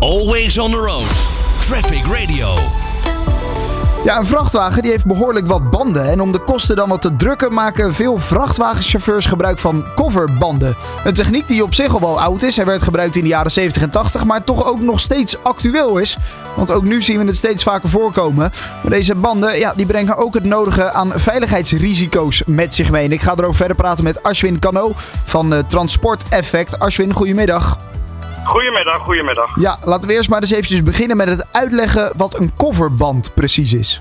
Always on the road. Traffic Radio. Ja, een vrachtwagen die heeft behoorlijk wat banden. En om de kosten dan wat te drukken, maken veel vrachtwagenchauffeurs gebruik van coverbanden. Een techniek die op zich al wel oud is. Hij werd gebruikt in de jaren 70 en 80, maar toch ook nog steeds actueel is. Want ook nu zien we het steeds vaker voorkomen. Maar deze banden ja, die brengen ook het nodige aan veiligheidsrisico's met zich mee. En ik ga erover verder praten met Ashwin Kano van uh, Transport Effect. Ashwin, goedemiddag. Goedemiddag, goedemiddag. Ja, laten we eerst maar eens eventjes beginnen met het uitleggen wat een coverband precies is.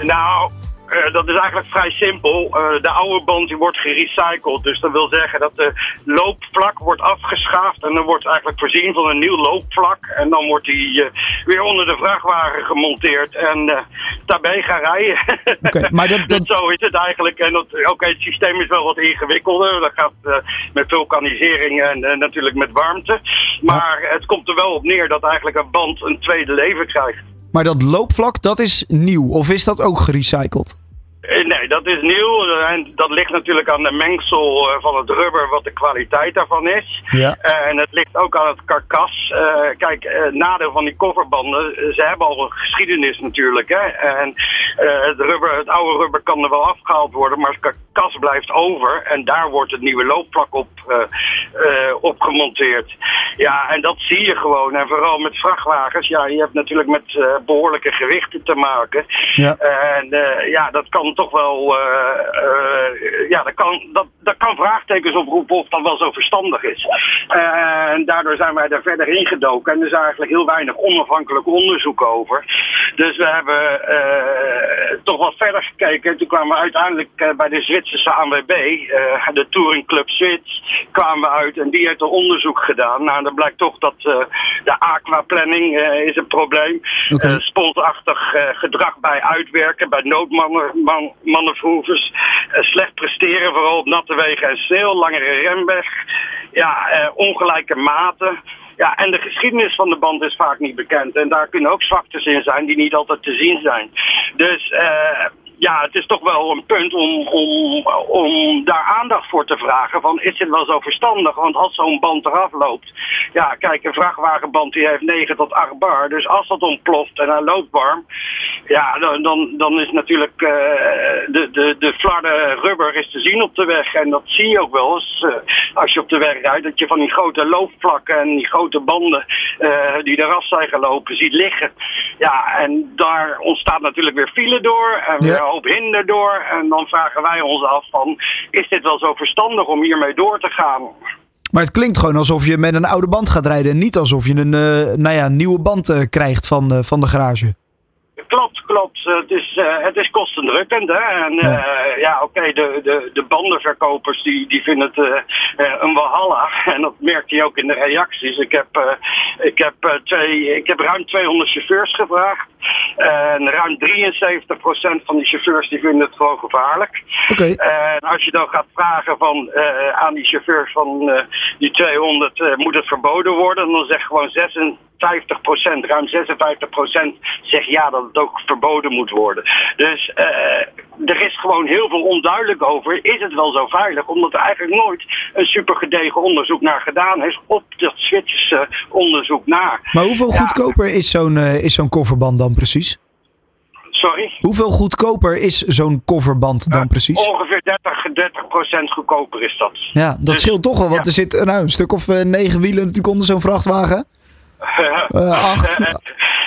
Nou, uh, dat is eigenlijk vrij simpel. Uh, de oude band die wordt gerecycled. Dus dat wil zeggen dat de loopvlak wordt afgeschaafd. En dan wordt eigenlijk voorzien van een nieuw loopvlak. En dan wordt die uh, weer onder de vrachtwagen gemonteerd. En daarbij gaan rijden. Okay, maar dat, dat... Zo is het eigenlijk. En oké, okay, het systeem is wel wat ingewikkelder. Dat gaat met vulkanisering en natuurlijk met warmte. Maar ja. het komt er wel op neer dat eigenlijk een band een tweede leven krijgt. Maar dat loopvlak, dat is nieuw. Of is dat ook gerecycled? Nee, dat is nieuw. En dat ligt natuurlijk aan de mengsel van het rubber, wat de kwaliteit daarvan is. Ja. En het ligt ook aan het karkas. Kijk, nadeel van die kofferbanden, ze hebben al een geschiedenis natuurlijk. Hè? En het, rubber, het oude rubber kan er wel afgehaald worden, maar het karkas blijft over. En daar wordt het nieuwe loopvlak op, uh, uh, op gemonteerd. Ja, en dat zie je gewoon. En vooral met vrachtwagens, ja, je hebt natuurlijk met uh, behoorlijke gewichten te maken. Ja. En ja, dat kan toch wel, ja, dat kan, dat, dat kan vraagtekens oproepen of dat wel zo verstandig is. en daardoor zijn wij daar verder ingedoken. En er is eigenlijk heel weinig onafhankelijk onderzoek over. Dus we hebben toch wat verder gekeken. Toen kwamen we uiteindelijk bij de Zwitserse ANWB, de Touring Club Zwits, kwamen we uit en die heeft een onderzoek gedaan. Nou, dan blijkt toch dat uh, de aquaplanning uh, is een probleem. Okay. Uh, sponsachtig gedrag bij uitwerken, bij noodmanoeuvres. slecht presteren, vooral op natte wegen en sneeuw, langere remweg. Ja, ongelijke maten. Ja, en de geschiedenis van de band is vaak niet bekend. En daar kunnen ook zwaktes in zijn die niet altijd te zien zijn. Dus ja, het is toch wel een punt om, om, om daar aandacht voor te vragen. Van, is dit wel zo verstandig? Want als zo'n band eraf loopt... Ja, kijk, een vrachtwagenband die heeft 9 tot 8 bar. Dus als dat ontploft en hij loopt warm... Ja, dan, dan, dan is natuurlijk uh, de, de, de flarde rubber is te zien op de weg. En dat zie je ook wel eens uh, als je op de weg rijdt. Dat je van die grote loopvlakken en die grote banden uh, die eraf zijn gelopen ziet liggen. Ja, en daar ontstaat natuurlijk weer file door. En weer Ja. Hoop hinder door. En dan vragen wij ons af van, is dit wel zo verstandig om hiermee door te gaan? Maar het klinkt gewoon alsof je met een oude band gaat rijden. En niet alsof je een uh, nou ja, nieuwe band uh, krijgt van, uh, van de garage. Klopt, klopt. Het is, uh, het is kostendrukkend. Hè? En uh, ja, ja oké, okay, de, de, de bandenverkopers die, die vinden het uh, een walhalla. En dat merkt hij ook in de reacties. Ik heb, ik heb, twee, ik heb ruim 200 chauffeurs gevraagd. En ruim 73% van die chauffeurs die vinden het gewoon gevaarlijk. Okay. En als je dan gaat vragen van, aan die chauffeurs van die 200, moet het verboden worden? Dan zegt gewoon 56 50%, ruim 56% zegt ja dat het ook verboden moet worden. Dus er is gewoon heel onduidelijk over. Is het wel zo veilig? Omdat er eigenlijk nooit een supergedegen onderzoek naar gedaan is op dat Zwitserse onderzoek na. Maar hoeveel goedkoper is zo'n uh, is zo'n kofferband dan precies? Sorry? Hoeveel goedkoper is zo'n coverband dan uh, precies? Ongeveer 30, 30% goedkoper is dat. Ja, dat dus, scheelt toch wel, want ja. er zit nou, een stuk of uh, negen wielen natuurlijk onder zo'n vrachtwagen. Uh, acht,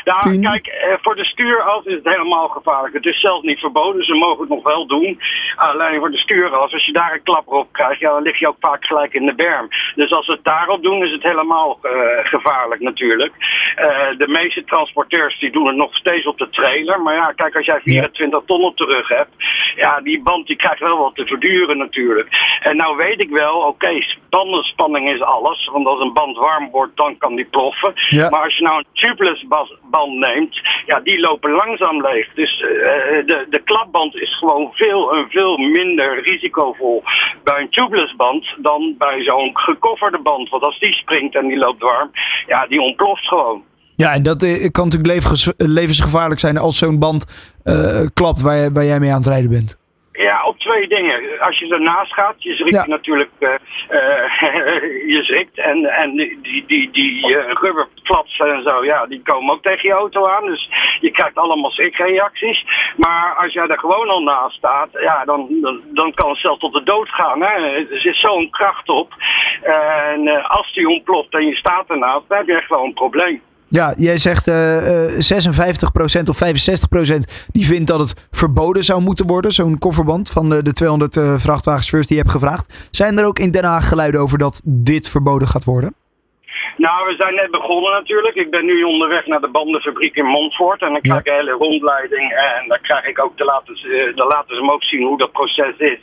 nou, tien. kijk, voor de stuuras is het helemaal gevaarlijk. Het is zelfs niet verboden, ze mogen het nog wel doen. Alleen voor de stuuras, als je daar een klapper op krijgt, ja, dan lig je ook vaak gelijk in de berm. Dus als ze het daarop doen, is het helemaal uh, gevaarlijk natuurlijk. Uh, de meeste transporteurs die doen het nog steeds op de trailer. Maar ja, kijk, als jij 24 ja. ton op de rug hebt, ja, die band die krijgt wel wat te verduren natuurlijk. En nou weet ik wel, oké, okay, bandenspanning is alles. Want als een band warm wordt, dan kan die ploffen. Ja. Maar als je nou een tubeless band neemt, ja, die lopen langzaam leeg. Dus uh, de, de klapband is gewoon veel en veel minder risicovol bij een tubeless band dan bij zo'n gekofferde band. Want als die springt en die loopt warm, ja, die ontploft gewoon. Ja, en dat uh, kan natuurlijk levens, levensgevaarlijk zijn als zo'n band uh, klapt waar, waar jij mee aan het rijden bent. Ja, op twee dingen. Als je ernaast gaat, je schrikt ja. natuurlijk, uh, uh, je schrikt en, en die, die, die uh, en zo, ja, die komen ook tegen je auto aan. Dus je krijgt allemaal schrikreacties. Maar als jij er gewoon al naast staat, ja, dan, dan, dan kan het zelfs tot de dood gaan. Hè? Er zit zo'n kracht op. En uh, als die ontploft en je staat ernaast, dan heb je echt wel een probleem. Ja, jij zegt uh, 56% of 65% die vindt dat het verboden zou moeten worden. Zo'n kofferband van de, de 200 uh, vrachtwagenchauffeurs die je hebt gevraagd. Zijn er ook in Den Haag geluiden over dat dit verboden gaat worden? Nou, we zijn net begonnen natuurlijk. Ik ben nu onderweg naar de bandenfabriek in Montfort. En dan krijg ik een hele rondleiding. En dan krijg ik ook te laten, dan laten ze me ook zien hoe dat proces is.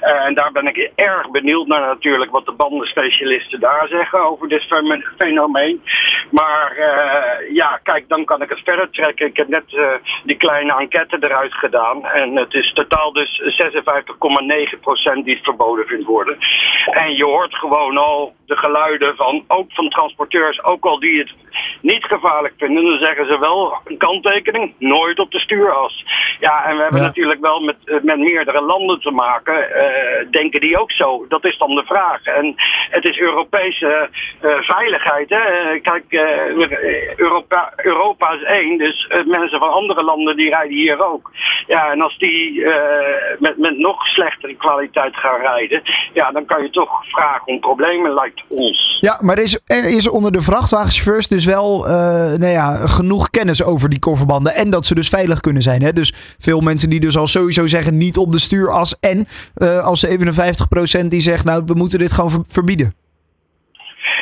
En daar ben ik erg benieuwd naar natuurlijk wat de bandenspecialisten daar zeggen over dit fenomeen. Maar uh, ja, kijk, dan kan ik het verder trekken. Ik heb net uh, die kleine enquête eruit gedaan. En het is totaal dus 56,9% die het verboden vindt worden. En je hoort gewoon al de geluiden van, ook van transporteurs, ook al die het niet gevaarlijk vinden, dan zeggen ze wel een kanttekening, nooit op de stuuras. Ja, en we hebben ja. natuurlijk wel met, met meerdere landen te maken. Uh, denken die ook zo? Dat is dan de vraag. En het is Europese uh, veiligheid. Hè? Kijk, uh, Europa, Europa is één, dus mensen van andere landen die rijden hier ook. Ja, en als die met, met nog slechtere kwaliteit gaan rijden, ja, dan kan je toch vragen om problemen, lijkt ons. Ja, maar er is, er is onder de vrachtwagenchauffeurs dus wel nou ja, genoeg kennis over die kofferbanden en dat ze dus veilig kunnen zijn. Hè? Dus veel mensen die dus al sowieso zeggen niet op de stuuras en uh, als 57% die zegt, nou, we moeten dit gewoon verbieden?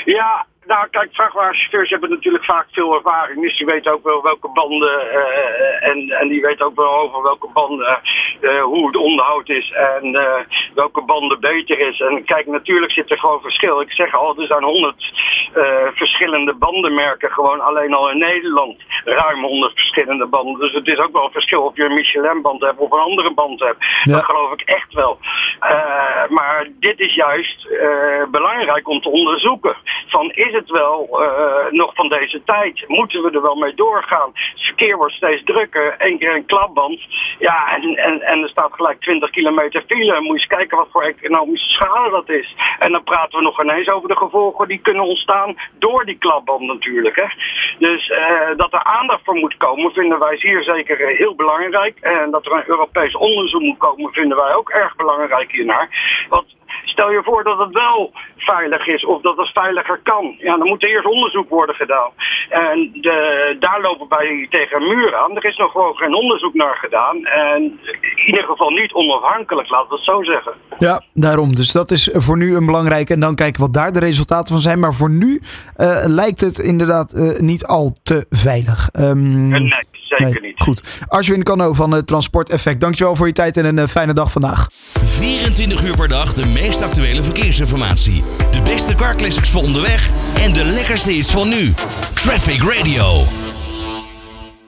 Ja, nou, kijk, vrachtwagenchauffeurs hebben natuurlijk vaak veel ervaring. Dus die weten ook wel welke banden. Uh, en, en die weten ook wel over welke banden. Uh, hoe het onderhoud is. En uh, welke banden beter is. En kijk, natuurlijk zit er gewoon verschil. Ik zeg al, er zijn honderd verschillende bandenmerken. Gewoon alleen al in Nederland. Ruim honderd verschillende banden. Dus het is ook wel een verschil of je een Michelin-band hebt of een andere band hebt. Ja. Dat geloof ik echt wel. maar dit is juist belangrijk om te onderzoeken. Van is het wel uh, nog van deze tijd? Moeten we er wel mee doorgaan? Het verkeer wordt steeds drukker. Eén keer een klapband. Ja, en, en, en er staat gelijk 20 kilometer file. Moet je eens kijken wat voor economische schade dat is. En dan praten we nog ineens over de gevolgen die kunnen ontstaan door die klapband natuurlijk. Hè. Dus uh, dat er aandacht voor moet komen vinden wij hier zeker heel belangrijk. En dat er een Europees onderzoek moet komen vinden wij ook erg belangrijk hiernaar. Want Stel je voor dat het wel veilig is of dat het veiliger kan. Ja, dan moet er eerst onderzoek worden gedaan. En de, daar lopen wij tegen een muur aan. Er is nog gewoon geen onderzoek naar gedaan. En in ieder geval niet onafhankelijk, laten we het zo zeggen. Ja, daarom. Dus dat is voor nu een belangrijke. En dan kijken wat daar de resultaten van zijn. Maar voor nu uh, lijkt het inderdaad uh, niet al te veilig. Um, nee, zeker nee, niet. Goed. Arjwin Kano van uh, Transport Effect. Dankjewel voor je tijd en een fijne dag vandaag. 24 uur per dag de meest actuele verkeersinformatie. De beste car classics voor onderweg en de lekkerste is van nu. Traffic Radio.